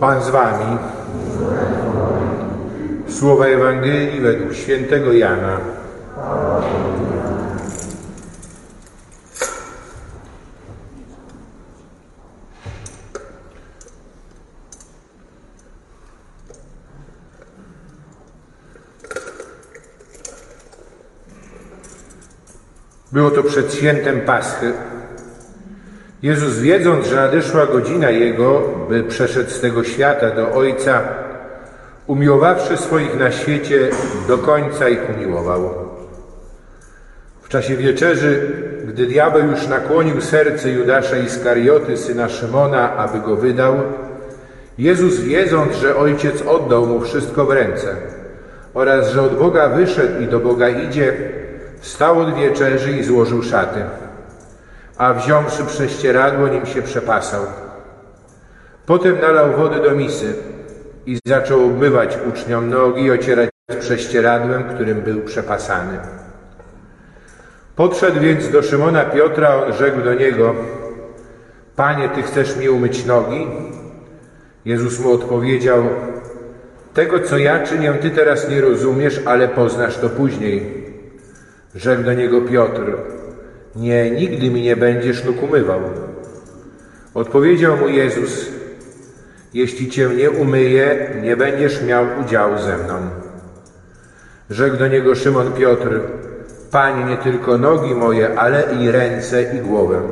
Pan z wami. Słowa Ewangelii według świętego Jana. Było to przed świętem Paschy. Jezus, wiedząc, że nadeszła godzina Jego, by przeszedł z tego świata do Ojca, umiłowawszy swoich na świecie, do końca ich umiłował. W czasie wieczerzy, gdy diabeł już nakłonił serce Judasza Iskarioty, syna Szymona, aby go wydał, Jezus, wiedząc, że Ojciec oddał mu wszystko w ręce oraz że od Boga wyszedł i do Boga idzie, Wstał od wieczerzy i złożył szaty, a wziąwszy prześcieradło, nim się przepasał. Potem nalał wody do misy i zaczął obmywać uczniom nogi i ocierać prześcieradłem, którym był przepasany. Podszedł więc do Szymona Piotra, on rzekł do niego, Panie, Ty chcesz mi umyć nogi? Jezus mu odpowiedział, tego, co ja czynię, Ty teraz nie rozumiesz, ale poznasz to później. Rzekł do niego Piotr, nie, nigdy mi nie będziesz nóg umywał. Odpowiedział mu Jezus, jeśli cię nie umyję, nie będziesz miał udziału ze mną. Rzekł do niego Szymon Piotr, Panie, nie tylko nogi moje, ale i ręce i głowę.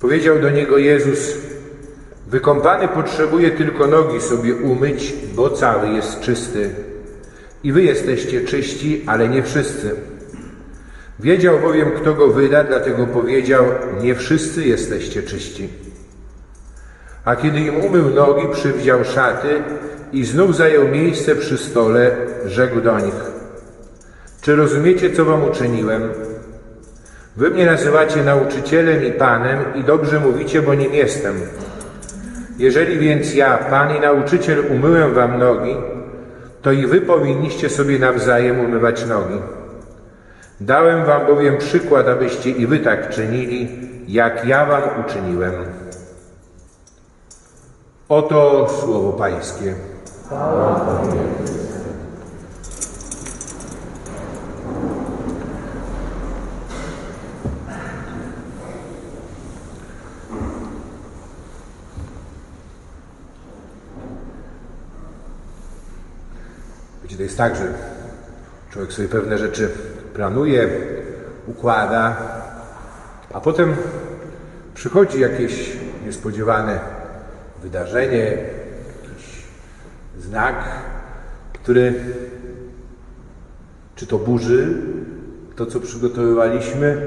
Powiedział do niego Jezus, wykąpany potrzebuje tylko nogi sobie umyć, bo cały jest czysty. I wy jesteście czyści, ale nie wszyscy. Wiedział bowiem, kto go wyda, dlatego powiedział, nie wszyscy jesteście czyści. A kiedy im umył nogi, przywdział szaty i znów zajął miejsce przy stole, rzekł do nich, czy rozumiecie, co wam uczyniłem? Wy mnie nazywacie nauczycielem i panem i dobrze mówicie, bo nim jestem. Jeżeli więc ja, pan i nauczyciel, umyłem wam nogi, to i wy powinniście sobie nawzajem umywać nogi. Dałem wam bowiem przykład, abyście i wy tak czynili, jak ja wam uczyniłem. Oto słowo Pańskie. Wiecie, to jest tak, że człowiek sobie pewne rzeczy planuje, układa, a potem przychodzi jakieś niespodziewane wydarzenie, jakiś znak, który czy to burzy to, co przygotowywaliśmy,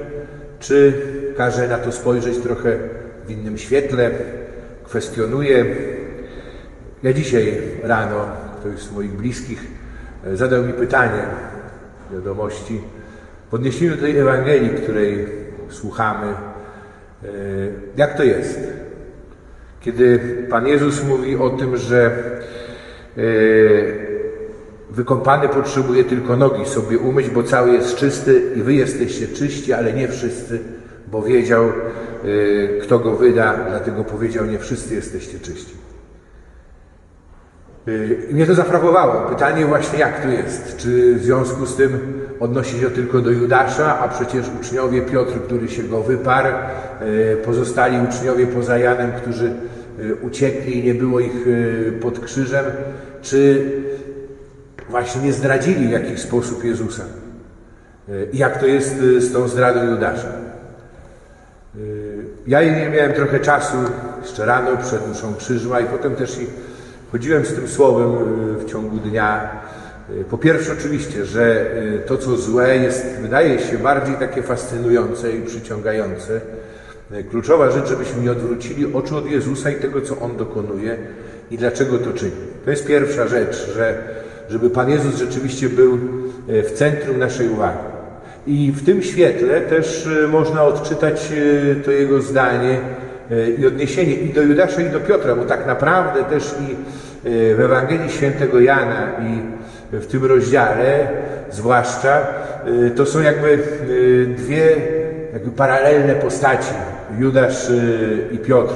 czy każe na to spojrzeć trochę w innym świetle, kwestionuje. Ja dzisiaj rano ktoś z moich bliskich zadał mi pytanie wiadomości w odniesieniu do tej Ewangelii, której słuchamy. E, jak to jest? Kiedy Pan Jezus mówi o tym, że e, wykąpany potrzebuje tylko nogi sobie umyć, bo cały jest czysty i wy jesteście czyści, ale nie wszyscy, bo wiedział, e, kto go wyda, dlatego powiedział, nie wszyscy jesteście czyści. I mnie to zafragowało. Pytanie właśnie, jak to jest? Czy w związku z tym odnosi się tylko do Judasza, a przecież uczniowie Piotr, który się go wyparł, pozostali uczniowie poza Janem, którzy uciekli i nie było ich pod krzyżem, czy właśnie nie zdradzili w jakiś sposób Jezusa? Jak to jest z tą zdradą Judasza? Ja nie miałem trochę czasu, jeszcze rano przed mszą krzyżma i potem też i Chodziłem z tym słowem w ciągu dnia. Y, po pierwsze, oczywiście, że y, to, co złe, jest, wydaje się bardziej takie fascynujące i przyciągające. Kluczowa rzecz, żebyśmy nie odwrócili oczu od Jezusa i tego, co On dokonuje i dlaczego to czyni. To jest pierwsza rzecz, że żeby Pan Jezus rzeczywiście był w centrum naszej uwagi. I w tym świetle też można odczytać to Jego zdanie, i odniesienie i do Judasza, i do Piotra, bo tak naprawdę też i w Ewangelii Świętego Jana i w tym rozdziale zwłaszcza e, to są jakby e, dwie jakby paralelne postaci, Judasz i Piotr.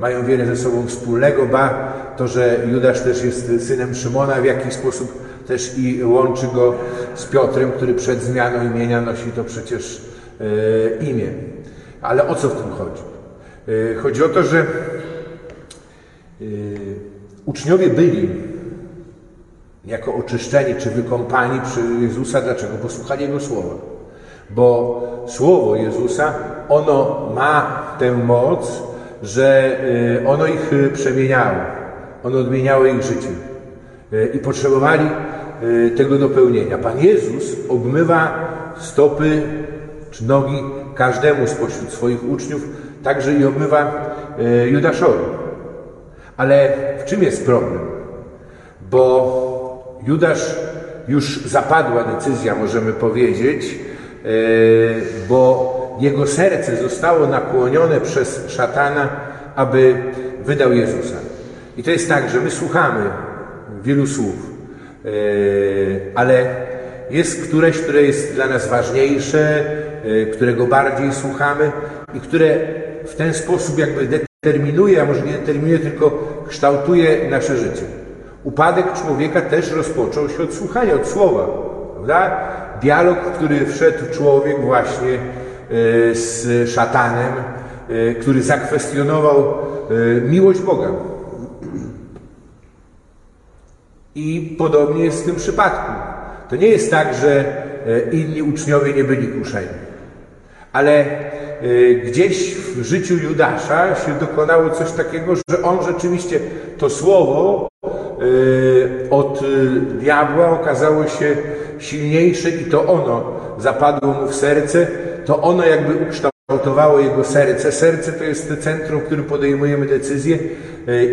mają wiele ze sobą wspólnego, ba to, że Judasz też jest synem Szymona, w jakiś sposób też i łączy go z Piotrem, który przed zmianą imienia nosi to przecież imię. Ale o co w tym chodzi? Chodzi o to, że uczniowie byli jako oczyszczeni czy wykąpani przy Jezusa. Dlaczego? Bo słuchali Jego słowa. Bo słowo Jezusa, ono ma tę moc, że ono ich przemieniało. Ono odmieniało ich życie. I potrzebowali tego dopełnienia. Pan Jezus obmywa stopy czy nogi każdemu spośród swoich uczniów, także i obmywa Judaszowi. Ale w czym jest problem? Bo Judasz już zapadła decyzja, możemy powiedzieć, bo jego serce zostało nakłonione przez szatana, aby wydał Jezusa. I to jest tak, że my słuchamy wielu słów, ale jest któreś, które jest dla nas ważniejsze, którego bardziej słuchamy i które w ten sposób jakby determinuje, a może nie determinuje, tylko kształtuje nasze życie. Upadek człowieka też rozpoczął się od słuchania, od słowa. Prawda? Dialog, w który wszedł człowiek właśnie z szatanem, który zakwestionował miłość Boga. I podobnie jest w tym przypadku. To nie jest tak, że inni uczniowie nie byli kuszeni. Ale gdzieś w życiu Judasza się dokonało coś takiego, że on rzeczywiście to słowo od diabła okazało się silniejsze i to ono zapadło mu w serce, to ono jakby ukształtowało jego serce. Serce to jest centrum, w którym podejmujemy decyzje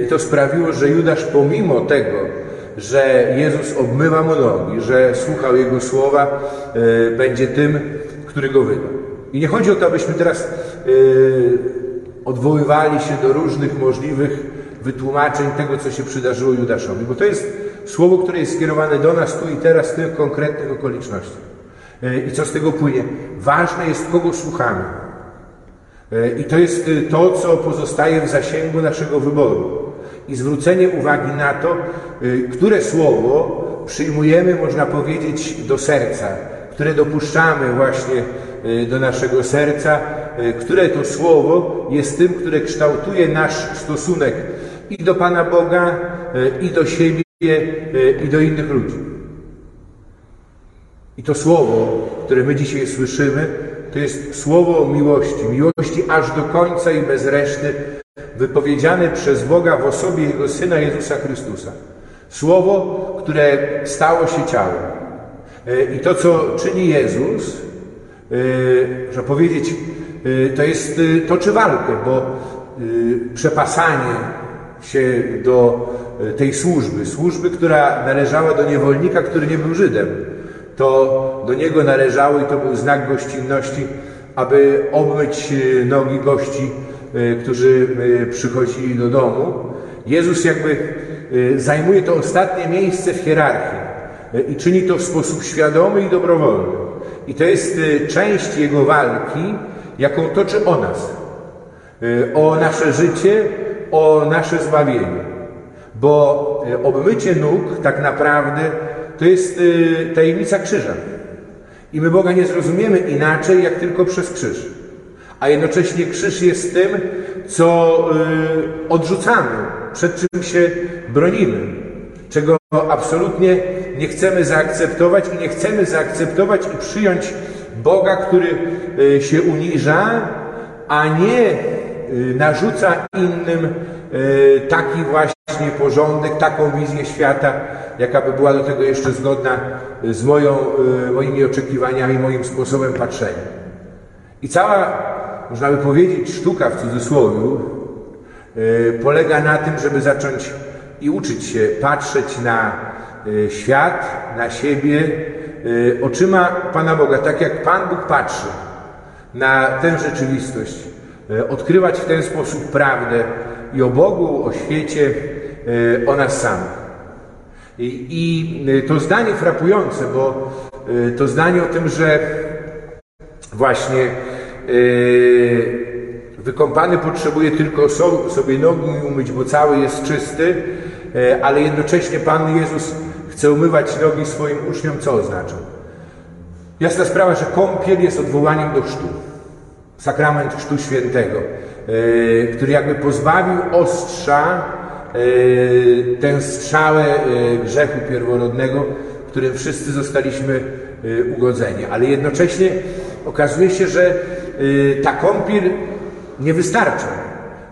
i to sprawiło, że Judasz pomimo tego, że Jezus obmywa mu nogi, że słuchał Jego słowa, będzie tym, który go wyda. I nie chodzi o to, abyśmy teraz odwoływali się do różnych możliwych wytłumaczeń tego, co się przydarzyło Judaszowi, bo to jest słowo, które jest skierowane do nas tu i teraz w tych konkretnych okolicznościach. I co z tego płynie? Ważne jest, kogo słuchamy. I to jest to, co pozostaje w zasięgu naszego wyboru. I zwrócenie uwagi na to, które słowo przyjmujemy, można powiedzieć, do serca, które dopuszczamy właśnie do naszego serca, które to słowo jest tym, które kształtuje nasz stosunek i do Pana Boga, i do siebie, i do innych ludzi. I to słowo, które my dzisiaj słyszymy, to jest słowo miłości, miłości aż do końca i bez reszty, wypowiedziane przez Boga w osobie Jego Syna Jezusa Chrystusa. Słowo, które stało się ciałem. I to, co czyni Jezus, że powiedzieć, to jest toczy walkę, bo przepasanie się do tej służby, służby, która należała do niewolnika, który nie był Żydem, to do niego należało i to był znak gościnności, aby obmyć nogi gości, którzy przychodzili do domu. Jezus jakby zajmuje to ostatnie miejsce w hierarchii i czyni to w sposób świadomy i dobrowolny. I to jest część Jego walki, jaką toczy o nas. O nasze życie, o nasze zbawienie. Bo obmycie nóg tak naprawdę to jest tajemnica krzyża. I my Boga nie zrozumiemy inaczej, jak tylko przez krzyż. A jednocześnie krzyż jest tym, co odrzucamy, przed czym się bronimy, czego absolutnie nie chcemy zaakceptować i nie chcemy zaakceptować i przyjąć Boga, który się uniża, a nie narzuca innym taki właśnie porządek, taką wizję świata, jaka by była do tego jeszcze zgodna z moją, moimi oczekiwaniami, moim sposobem patrzenia. I cała, można by powiedzieć, sztuka w cudzysłowie polega na tym, żeby zacząć i uczyć się patrzeć na świat, na siebie oczyma Pana Boga, tak jak Pan Bóg patrzy na tę rzeczywistość. Odkrywać w ten sposób prawdę i o Bogu, o świecie, o nas samych. I, I to zdanie frapujące, bo to zdanie o tym, że właśnie Wykąpany potrzebuje tylko sobie nogi umyć, bo cały jest czysty, e, ale jednocześnie Pan Jezus chce umywać nogi swoim uczniom, co oznacza? Jasna sprawa, że kąpiel jest odwołaniem do chrztu. Sakrament Chrztu Świętego, e, który jakby pozbawił ostrza e, tę strzałę grzechu pierworodnego, którym wszyscy zostaliśmy ugodzeni. Ale jednocześnie okazuje się, że ta kąpiel nie wystarcza,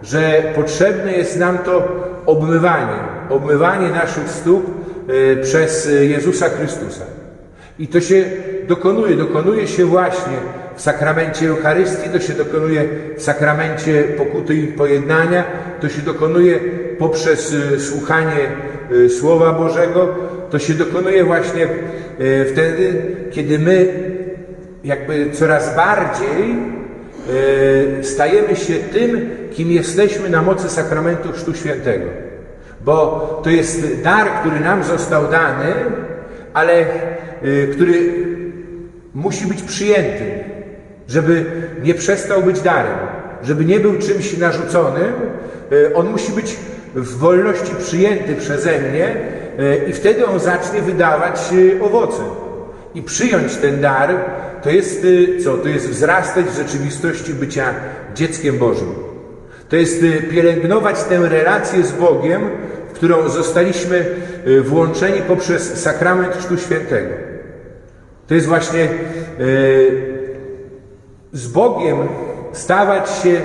że potrzebne jest nam to obmywanie, obmywanie naszych stóp przez Jezusa Chrystusa. I to się dokonuje, dokonuje się właśnie w sakramencie Eucharystii, to się dokonuje w sakramencie pokuty i pojednania, to się dokonuje poprzez e, słuchanie e, Słowa Bożego, to się dokonuje właśnie wtedy, kiedy my jakby coraz bardziej stajemy się tym, kim jesteśmy na mocy sakramentu Chrztu Świętego. Bo to jest dar, który nam został dany, ale który musi być przyjęty, żeby nie przestał być darem, żeby nie był czymś narzuconym. E, on musi być w wolności przyjęty przeze mnie i wtedy on zacznie wydawać owoce. I przyjąć ten dar to jest co? To jest wzrastać w rzeczywistości bycia dzieckiem Bożym. To jest pielęgnować tę relację z Bogiem, w którą zostaliśmy włączeni poprzez sakrament Chrztu Świętego. To jest właśnie z Bogiem stawać się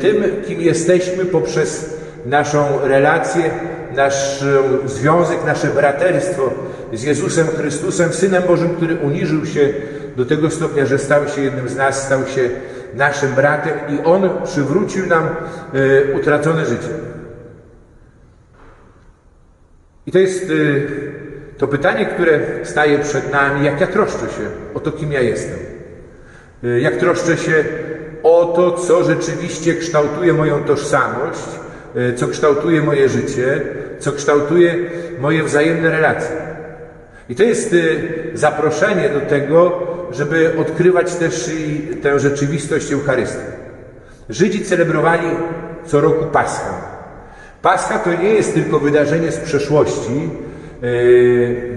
tym, kim jesteśmy poprzez naszą relację, nasz związek, nasze braterstwo z Jezusem Chrystusem, Synem Bożym, który uniżył się do tego stopnia, że stał się jednym z nas, stał się naszym bratem i On przywrócił nam e, utracone życie. I to jest e, to pytanie, które staje przed nami, jak ja troszczę się o to, kim ja jestem. E, jak troszczę się o to, co rzeczywiście kształtuje moją tożsamość, co kształtuje moje życie, co kształtuje moje wzajemne relacje. I to jest zaproszenie do tego, żeby odkrywać też tę rzeczywistość Eucharystii. Żydzi celebrowali co roku Paschę. Pascha to nie jest tylko wydarzenie z przeszłości,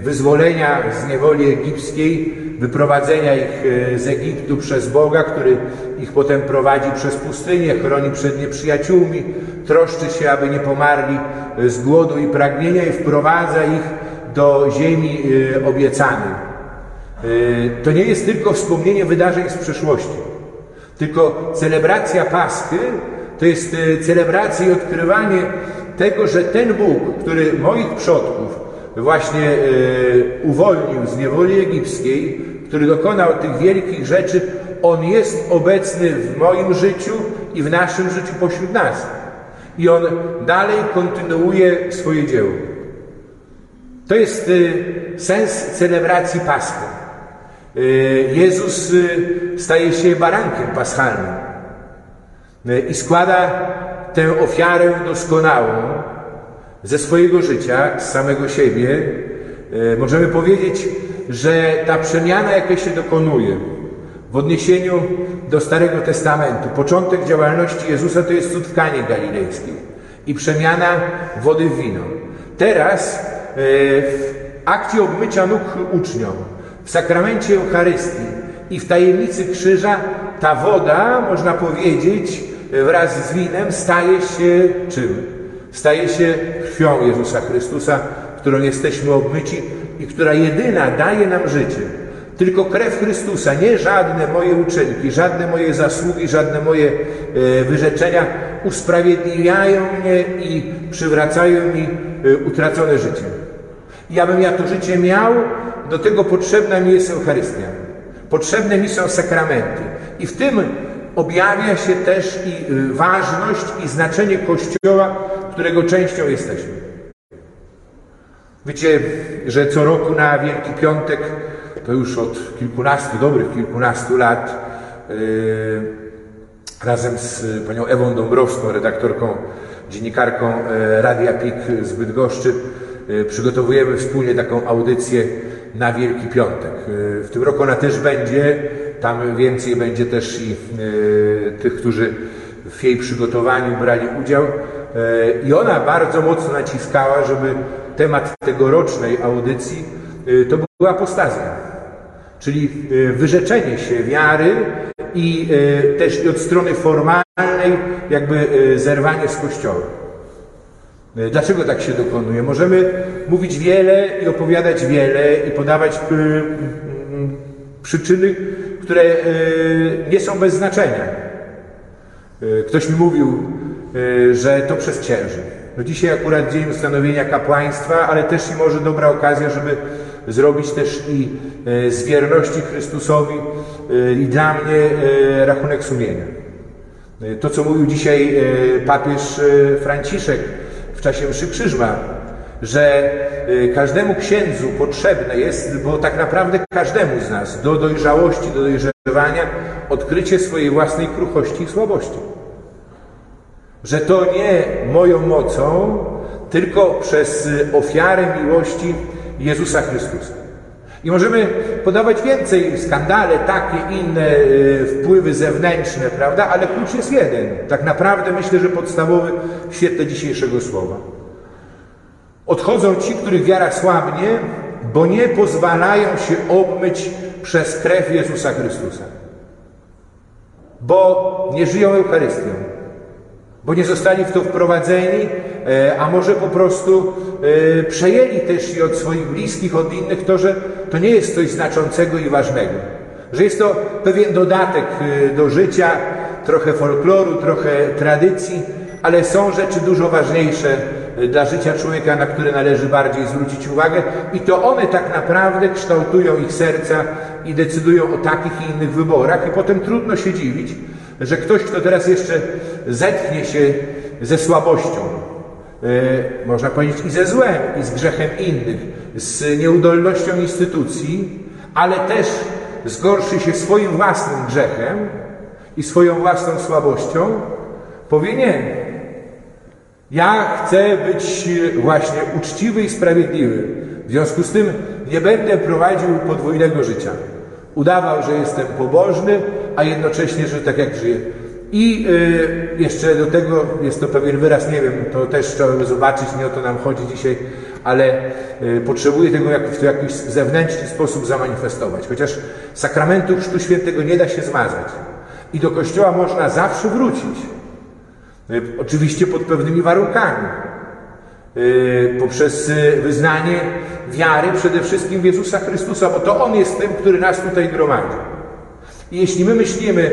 wyzwolenia z niewoli egipskiej, wyprowadzenia ich e, z Egiptu przez Boga, który ich potem prowadzi przez pustynię, chroni przed nieprzyjaciółmi, troszczy się, aby nie pomarli z głodu i pragnienia i wprowadza ich do ziemi e, obiecanej. Y, to nie jest tylko wspomnienie wydarzeń z przeszłości, tylko celebracja Paschy to jest y, celebracja i odkrywanie tego, że ten Bóg, który moich przodków właśnie y, uwolnił z niewoli egipskiej, który dokonał tych wielkich rzeczy, On jest obecny w moim życiu i w naszym życiu pośród nas. I On dalej kontynuuje swoje dzieło. To jest sens celebracji Paschy. Y, Jezus staje się barankiem paschalnym i składa tę ofiarę doskonałą ze swojego życia, z samego siebie. Możemy powiedzieć, że ta przemiana, jaka się dokonuje w odniesieniu do Starego Testamentu, początek działalności Jezusa to jest cud w Kanie Galilejskiej i przemiana wody w wino. Teraz w akcie obmycia nóg uczniom w sakramencie Eucharystii i w tajemnicy krzyża ta woda, można powiedzieć, wraz z winem staje się czym? Staje się krwią Jezusa Chrystusa, którą jesteśmy obmyci i która jedyna daje nam życie. Tylko krew Chrystusa, nie żadne moje uczynki, żadne moje zasługi, żadne moje e, wyrzeczenia usprawiedliwiają mnie i przywracają mi e, utracone życie. I abym ja to życie miał, do tego potrzebna mi jest Eucharystia. Potrzebne mi są sakramenty. I w tym objawia się też i y, ważność i znaczenie Kościoła, którego częścią jesteśmy. Wiecie, że co roku na Wielki Piątek, to już od kilkunastu, dobrych kilkunastu lat, yy, razem z panią Ewą Dąbrowską, redaktorką, dziennikarką yy, Radia PIK z Bydgoszczy, przygotowujemy wspólnie taką audycję na Wielki Piątek. W tym roku ona też będzie, tam więcej będzie też i e, tych, którzy w jej przygotowaniu brali udział i ona bardzo mocno naciskała, żeby temat tegorocznej audycji to była apostazja. Czyli wyrzeczenie się wiary i też od strony formalnej jakby zerwanie z Kościołem. E, dlaczego tak się dokonuje? Możemy mówić wiele i opowiadać wiele i podawać przyczyny, które e, nie są bez znaczenia. E, ktoś mi mówił, że to przez. No dzisiaj akurat dzień ustanowienia kapłaństwa, ale też i może dobra okazja, żeby zrobić też i z wierności Chrystusowi i dla mnie rachunek sumienia. To, co mówił dzisiaj papież Franciszek, czasie mszy krzyżma, że y, każdemu księdzu potrzebne jest, bo tak naprawdę każdemu z nas do dojrzałości, do dojrzewania odkrycie swojej własnej kruchości i słabości. Że to nie moją mocą, tylko przez y, ofiarę miłości Jezusa Chrystusa. I możemy podawać więcej skandale, takie, inne y, wpływy zewnętrzne, prawda? Ale klucz jest jeden. Tak naprawdę myślę, że podstawowy w świetle dzisiejszego słowa. Odchodzą ci, których wiara słabnie, bo nie pozwalają się obmyć przez krew Jezusa Chrystusa. Bo nie żyją Eucharystią. Bo nie zostali w to wprowadzeni, e, a może po prostu e, przejęli też i od swoich bliskich, od innych to, że to nie jest coś znaczącego i ważnego. Że jest to pewien dodatek e, do życia, trochę folkloru, trochę tradycji, ale są rzeczy dużo ważniejsze dla życia człowieka, na które należy bardziej zwrócić uwagę i to one tak naprawdę kształtują ich serca i decydują o takich i innych wyborach i potem trudno się dziwić, że ktoś, kto teraz jeszcze zetknie się ze słabością, e, można powiedzieć i ze złem, i z grzechem innych, z nieudolnością instytucji, ale też zgorszy się swoim własnym grzechem i swoją własną słabością, powie nie. Ja chcę być właśnie uczciwy i sprawiedliwy. W związku z tym nie będę prowadził podwójnego życia. Udawał, że jestem pobożny, a jednocześnie, że tak jak żyję. I y, jeszcze do tego jest to pewien wyraz, nie wiem, to też trzeba zobaczyć, nie o to nam chodzi dzisiaj, ale y, potrzebuję tego jak, w jakiś zewnętrzny sposób zamanifestować. Chociaż sakramentu Chrztu Świętego nie da się zmazać. I do Kościoła można zawsze wrócić. Y, oczywiście pod pewnymi warunkami. Y, poprzez y, wyznanie wiary przede wszystkim w Jezusa Chrystusa, bo to On jest tym, który nas tutaj gromadzi. I jeśli my myślimy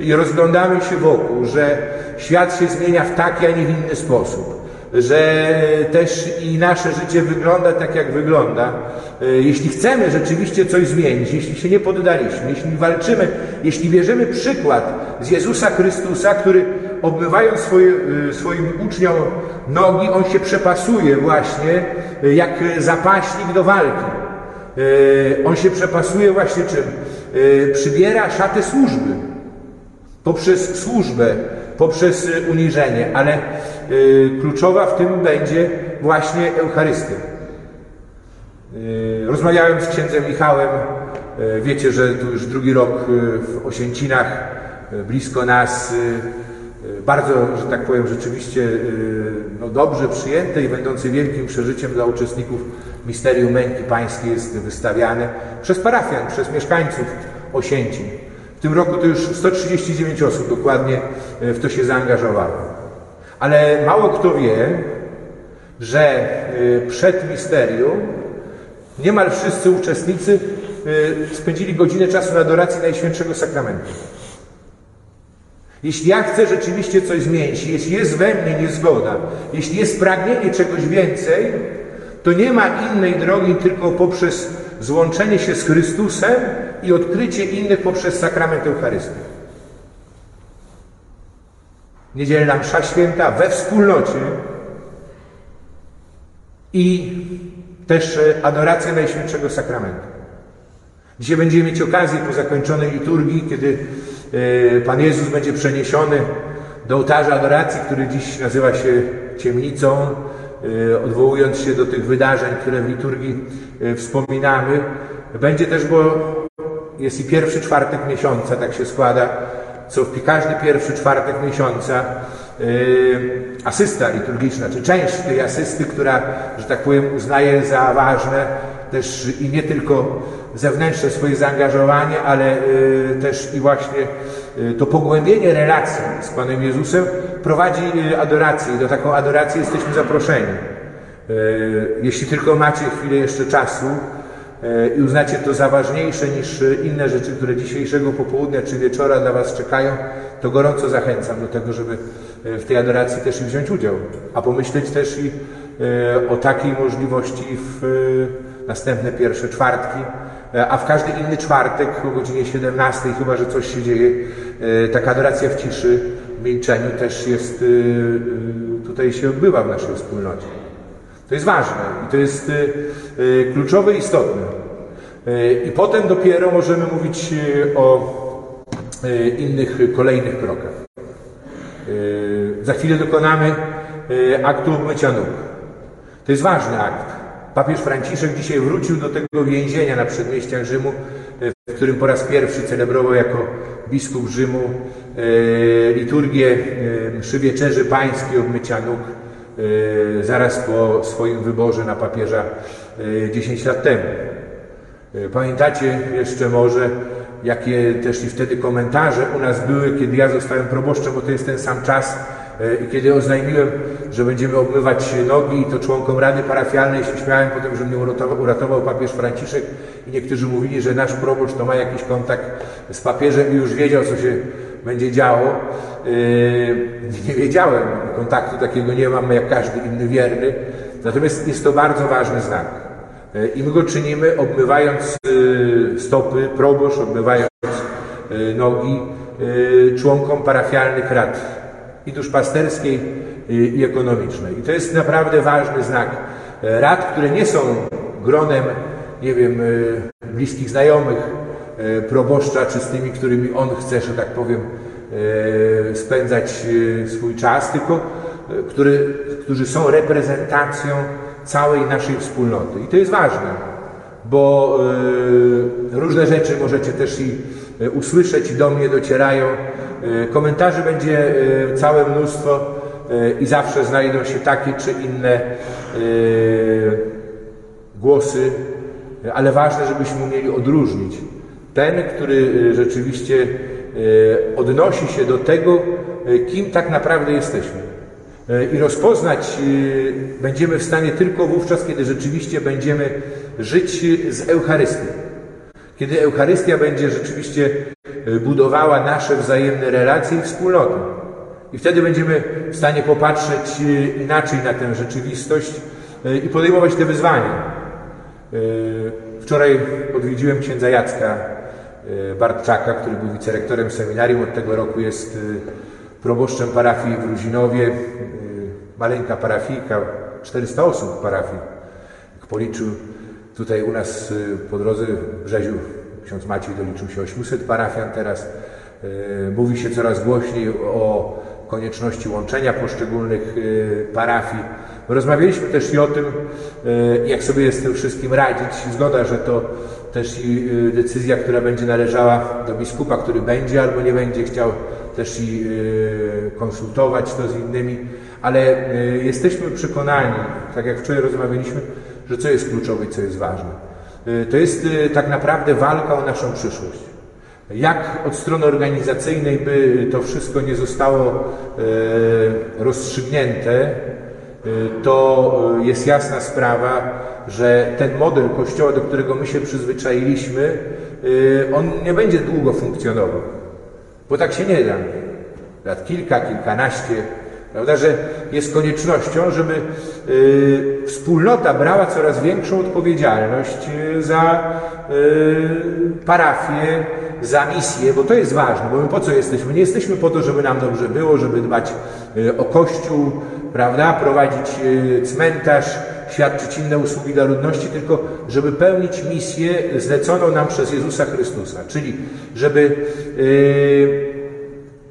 i rozglądamy się wokół, że świat się zmienia w taki, a nie w inny sposób, że też i nasze życie wygląda tak, jak wygląda, jeśli chcemy rzeczywiście coś zmienić, jeśli się nie poddaliśmy, jeśli walczymy, jeśli bierzemy przykład z Jezusa Chrystusa, który obmywając swoje, y, swoim uczniom nogi, on się przepasuje właśnie y, jak zapaśnik do walki. Y, on się przepasuje właśnie czym? Przybiera szatę służby. Poprzez służbę, poprzez uniżenie, ale kluczowa w tym będzie właśnie Eucharystia. Rozmawiałem z księdzem Michałem. Wiecie, że tu już drugi rok w Osięcinach, blisko nas, bardzo, że tak powiem, rzeczywiście y, no, dobrze przyjęte i będące wielkim przeżyciem dla uczestników Misterium Męki Pańskiej jest wystawiane przez parafian, przez mieszkańców Osięcin. W tym roku to już 139 osób dokładnie y, w to się zaangażowało. Ale mało kto wie, że y, przed Misterium niemal wszyscy uczestnicy spędzili godzinę czasu na adoracji Najświętszego Sakramentu. Jeśli ja chcę rzeczywiście coś zmienić, jeśli jest we mnie niezgoda, jeśli jest pragnienie czegoś więcej, to nie ma innej drogi tylko poprzez złączenie się z Chrystusem i odkrycie innych poprzez sakrament Eucharystii. Niedzielna msza święta we wspólnocie i też adoracja Najświętszego Sakramentu. Dzisiaj będziemy mieć okazję po zakończonej liturgii, kiedy E, Pan Jezus będzie przeniesiony do ołtarza adoracji, który dziś nazywa się ciemnicą, e, odwołując się do tych wydarzeń, które w liturgii e, wspominamy. Będzie też, bo jest i pierwszy czwartek miesiąca, tak się składa, co w każdy pierwszy czwartek miesiąca asysta liturgiczna, czy część tej asysty, która, że tak powiem, uznaje za ważne też i nie tylko zewnętrzne swoje zaangażowanie, ale yy, też i właśnie yy, to pogłębienie relacji z Panem Jezusem prowadzi yy, adorację i do taką adorację jesteśmy zaproszeni. Jeśli tylko macie chwilę jeszcze czasu, i uznacie to za ważniejsze niż inne rzeczy, które dzisiejszego popołudnia czy wieczora dla Was czekają, to gorąco zachęcam do tego, żeby e, w tej adoracji też i wziąć udział, a pomyśleć też i e, o takiej możliwości w e, następne pierwsze czwartki, a w każdy inny czwartek o godzinie 17, chyba że coś się dzieje, taka adoracja w ciszy, w milczeniu też jest, tutaj się odbywa w naszej wspólnocie. To jest ważne i to jest kluczowe i istotne. I potem dopiero możemy mówić o E, innych kolejnych krokach. E, za chwilę dokonamy e, aktu obmycia nóg. To jest ważny akt. Papież Franciszek dzisiaj wrócił do tego więzienia na przedmieściach Rzymu, w którym po raz pierwszy celebrował jako biskup Rzymu liturgię mszy wieczerzy pańskiej obmycia nóg zaraz po swoim wyborze na papieża 10 lat temu. Pamiętacie jeszcze może jakie też i wtedy komentarze u nas były, kiedy ja zostałem proboszczem, bo to jest ten sam czas, e, i kiedy oznajmiłem, że będziemy obmywać nogi to członkom Rady Parafialnej się śmiałem potem, że mnie uratował, uratował papież Franciszek i niektórzy mówili, że nasz proboszcz to ma jakiś kontakt z papieżem i już wiedział, co się będzie działo. E, nie wiedziałem, kontaktu takiego nie mam jak każdy inny wierny. Natomiast jest to bardzo ważny znak. E, I my go czynimy obmywając e, stopy, proboszcz, obmywając e, nogi członkom parafialnych rad i duszpasterskiej i ekonomicznej. I to jest naprawdę ważny znak rad, które nie są gronem, nie wiem, bliskich znajomych proboszcza, czy z tymi, którymi on chce, że tak powiem, spędzać swój czas, tylko który, którzy są reprezentacją całej naszej wspólnoty. I to jest ważne, bo y, różne rzeczy możecie też i y, usłyszeć i do mnie docierają. Y, komentarzy będzie całe mnóstwo i zawsze znajdą się takie czy inne głosy, ale ważne, żebyśmy umieli odróżnić ten, który rzeczywiście odnosi się do tego, kim tak naprawdę jesteśmy. E, I rozpoznać e, będziemy w stanie tylko wówczas, kiedy rzeczywiście będziemy żyć z Eucharystią. Kiedy Eucharystia będzie rzeczywiście e, budowała nasze wzajemne relacje i wspólnotę. I wtedy będziemy w stanie popatrzeć inaczej na tę rzeczywistość i podejmować te wyzwania. Wczoraj odwiedziłem księdza Jacka Bartczaka, który był wicerektorem seminarium, od tego roku jest proboszczem parafii w Ruzinowie, maleńka parafijka, 400 osób parafii. Jak policzył tutaj u nas y, po drodze w Brzeziu, ksiądz Maciej doliczył się 800 parafian teraz. Y, mówi się coraz głośniej o konieczności łączenia poszczególnych parafii. Rozmawialiśmy też i o tym, jak sobie z tym wszystkim radzić. Zgoda, że to też i decyzja, która będzie należała do biskupa, który będzie albo nie będzie chciał też i konsultować to z innymi, ale jesteśmy przekonani, tak jak wczoraj rozmawialiśmy, że co jest kluczowe i co jest ważne. E, to jest tak naprawdę walka o naszą przyszłość. Jak od strony organizacyjnej by to wszystko nie zostało rozstrzygnięte, to jest jasna sprawa, że ten model kościoła, do którego my się przyzwyczailiśmy, on nie będzie długo funkcjonował. Bo tak się nie da. Lat kilka, kilkanaście, prawda, że jest koniecznością, żeby y, wspólnota brała coraz większą odpowiedzialność y, za y, parafię, za misję, bo to jest ważne, bo my po co jesteśmy? Nie jesteśmy po to, żeby nam dobrze było, żeby dbać o kościół, prawda, prowadzić cmentarz, świadczyć inne usługi dla ludności, tylko żeby pełnić misję zleconą nam przez Jezusa Chrystusa, czyli żeby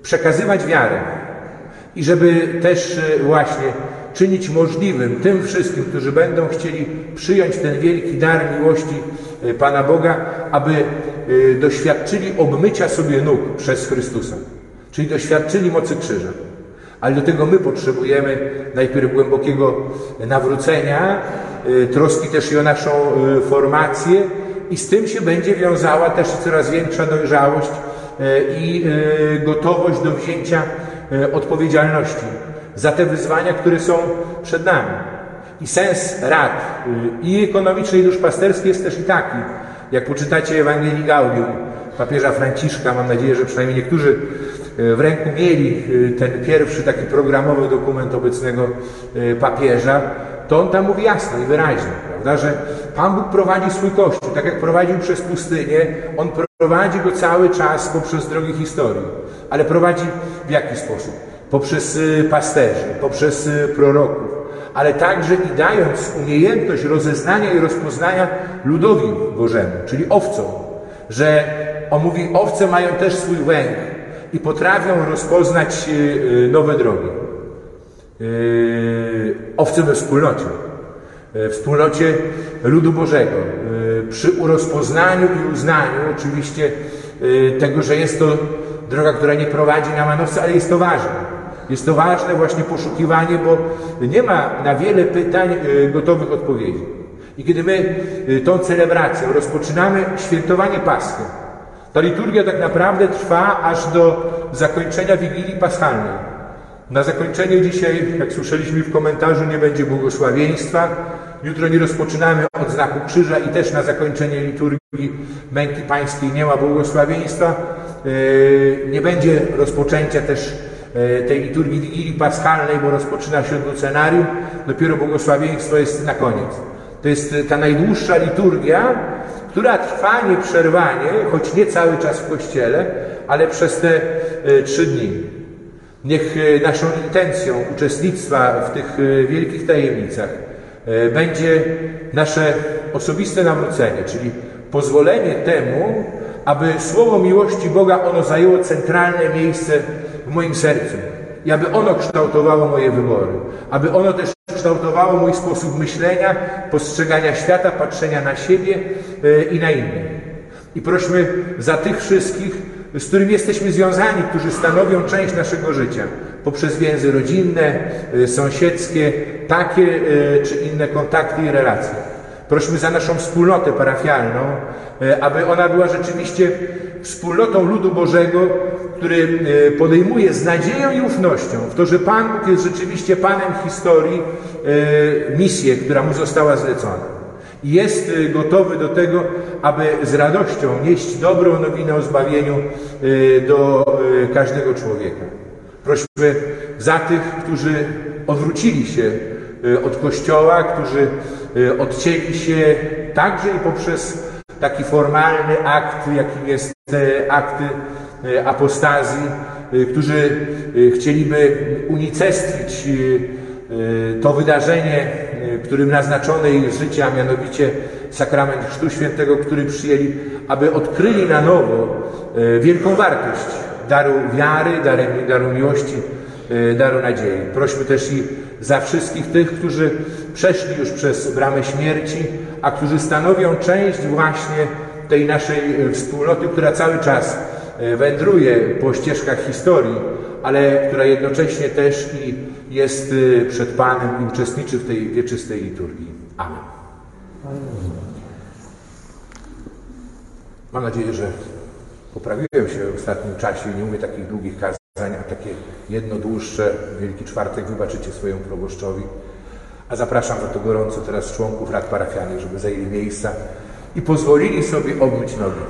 przekazywać wiarę i żeby też yy, właśnie czynić możliwym tym wszystkim, którzy będą chcieli przyjąć ten wielki dar miłości yy, Pana Boga, aby yy, doświadczyli obmycia sobie nóg przez Chrystusa. czyli doświadczyli mocy krzyża. Ale do tego my potrzebujemy najpierw głębokiego nawrócenia, troski też i o naszą formację i z tym się będzie wiązała też coraz większa dojrzałość i gotowość do wzięcia odpowiedzialności za te wyzwania, które są przed nami. I sens rad i ekonomicznej, i duszpasterskiej jest też i taki. Jak poczytacie Ewangelii Gaudium papieża Franciszka, mam nadzieję, że przynajmniej niektórzy w ręku mieli ten pierwszy taki programowy dokument obecnego papieża, to on tam mówi jasno i wyraźnie, prawda, że Pan Bóg prowadzi swój Kościół, tak jak prowadził przez pustynię, On prowadzi go cały czas poprzez drogi historii. Ale prowadzi w jaki sposób? Poprzez y, pasterzy, poprzez y, proroków, ale także i dając umiejętność rozeznania i rozpoznania ludowi Bożemu, czyli owcom, że on mówi, owce mają też swój węg i potrafią rozpoznać y, nowe drogi. Owce we wspólnocie, wspólnocie ludu Bożego, przy rozpoznaniu i uznaniu oczywiście tego, że jest to droga, która nie prowadzi na manowce, ale jest to ważne. Jest to ważne właśnie poszukiwanie, bo nie ma na wiele pytań gotowych odpowiedzi. I kiedy my tą celebracją rozpoczynamy świętowanie Paschy, ta liturgia tak naprawdę trwa aż do zakończenia Wigilii Paschalnej. Na zakończenie dzisiaj, jak słyszeliśmy w komentarzu, nie będzie błogosławieństwa. Jutro nie rozpoczynamy od znaku krzyża i też na zakończenie liturgii męki pańskiej nie ma błogosławieństwa. E, nie będzie rozpoczęcia też e, tej liturgii Wigilii Paschalnej, bo rozpoczyna się od lucenarium. Dopiero błogosławieństwo jest na koniec. To jest ta najdłuższa liturgia, która trwa nieprzerwanie, choć nie cały czas w Kościele, ale przez te e, trzy dni. Niech e, naszą intencją uczestnictwa w tych e, wielkich tajemnicach e, będzie nasze osobiste nawrócenie, czyli pozwolenie temu, aby słowo miłości Boga ono zajęło centralne miejsce w moim sercu i aby ono kształtowało moje wybory, aby ono też kształtowało mój sposób myślenia, postrzegania świata, patrzenia na siebie i na innych. I prośmy za tych wszystkich, z którymi jesteśmy związani, którzy stanowią część naszego życia poprzez więzy rodzinne, y, sąsiedzkie, takie y, czy inne kontakty i relacje. Prośmy za naszą wspólnotę parafialną, y, aby ona była rzeczywiście wspólnotą ludu Bożego, który podejmuje z nadzieją i ufnością w to, że Pan Bóg jest rzeczywiście Panem historii, misję, która mu została zlecona jest gotowy do tego, aby z radością nieść dobrą nowinę o zbawieniu do każdego człowieka. Prośmy za tych, którzy odwrócili się od Kościoła, którzy odcięli się także i poprzez taki formalny akt, jakim jest akt apostazji, którzy chcieliby unicestwić to wydarzenie którym naznaczone jest życie, a mianowicie sakrament Chrztu Świętego, który przyjęli, aby odkryli na nowo wielką wartość daru wiary, daru, daru miłości, daru nadziei. Prośmy też i za wszystkich tych, którzy przeszli już przez bramę śmierci, a którzy stanowią część właśnie tej naszej e, wspólnoty, która cały czas wędruje po ścieżkach historii, ale która jednocześnie też i jest y, przed Panem i uczestniczy w tej wieczystej liturgii. Amen. Mam nadzieję, że poprawiłem się w ostatnim czasie i nie mówię takich długich kazań, a takie jedno dłuższe, Wielki Czwartek wybaczycie swojemu proboszczowi. A zapraszam za to gorąco teraz członków rad parafialnych, żeby zajęli miejsca i pozwolili sobie obmyć nogi.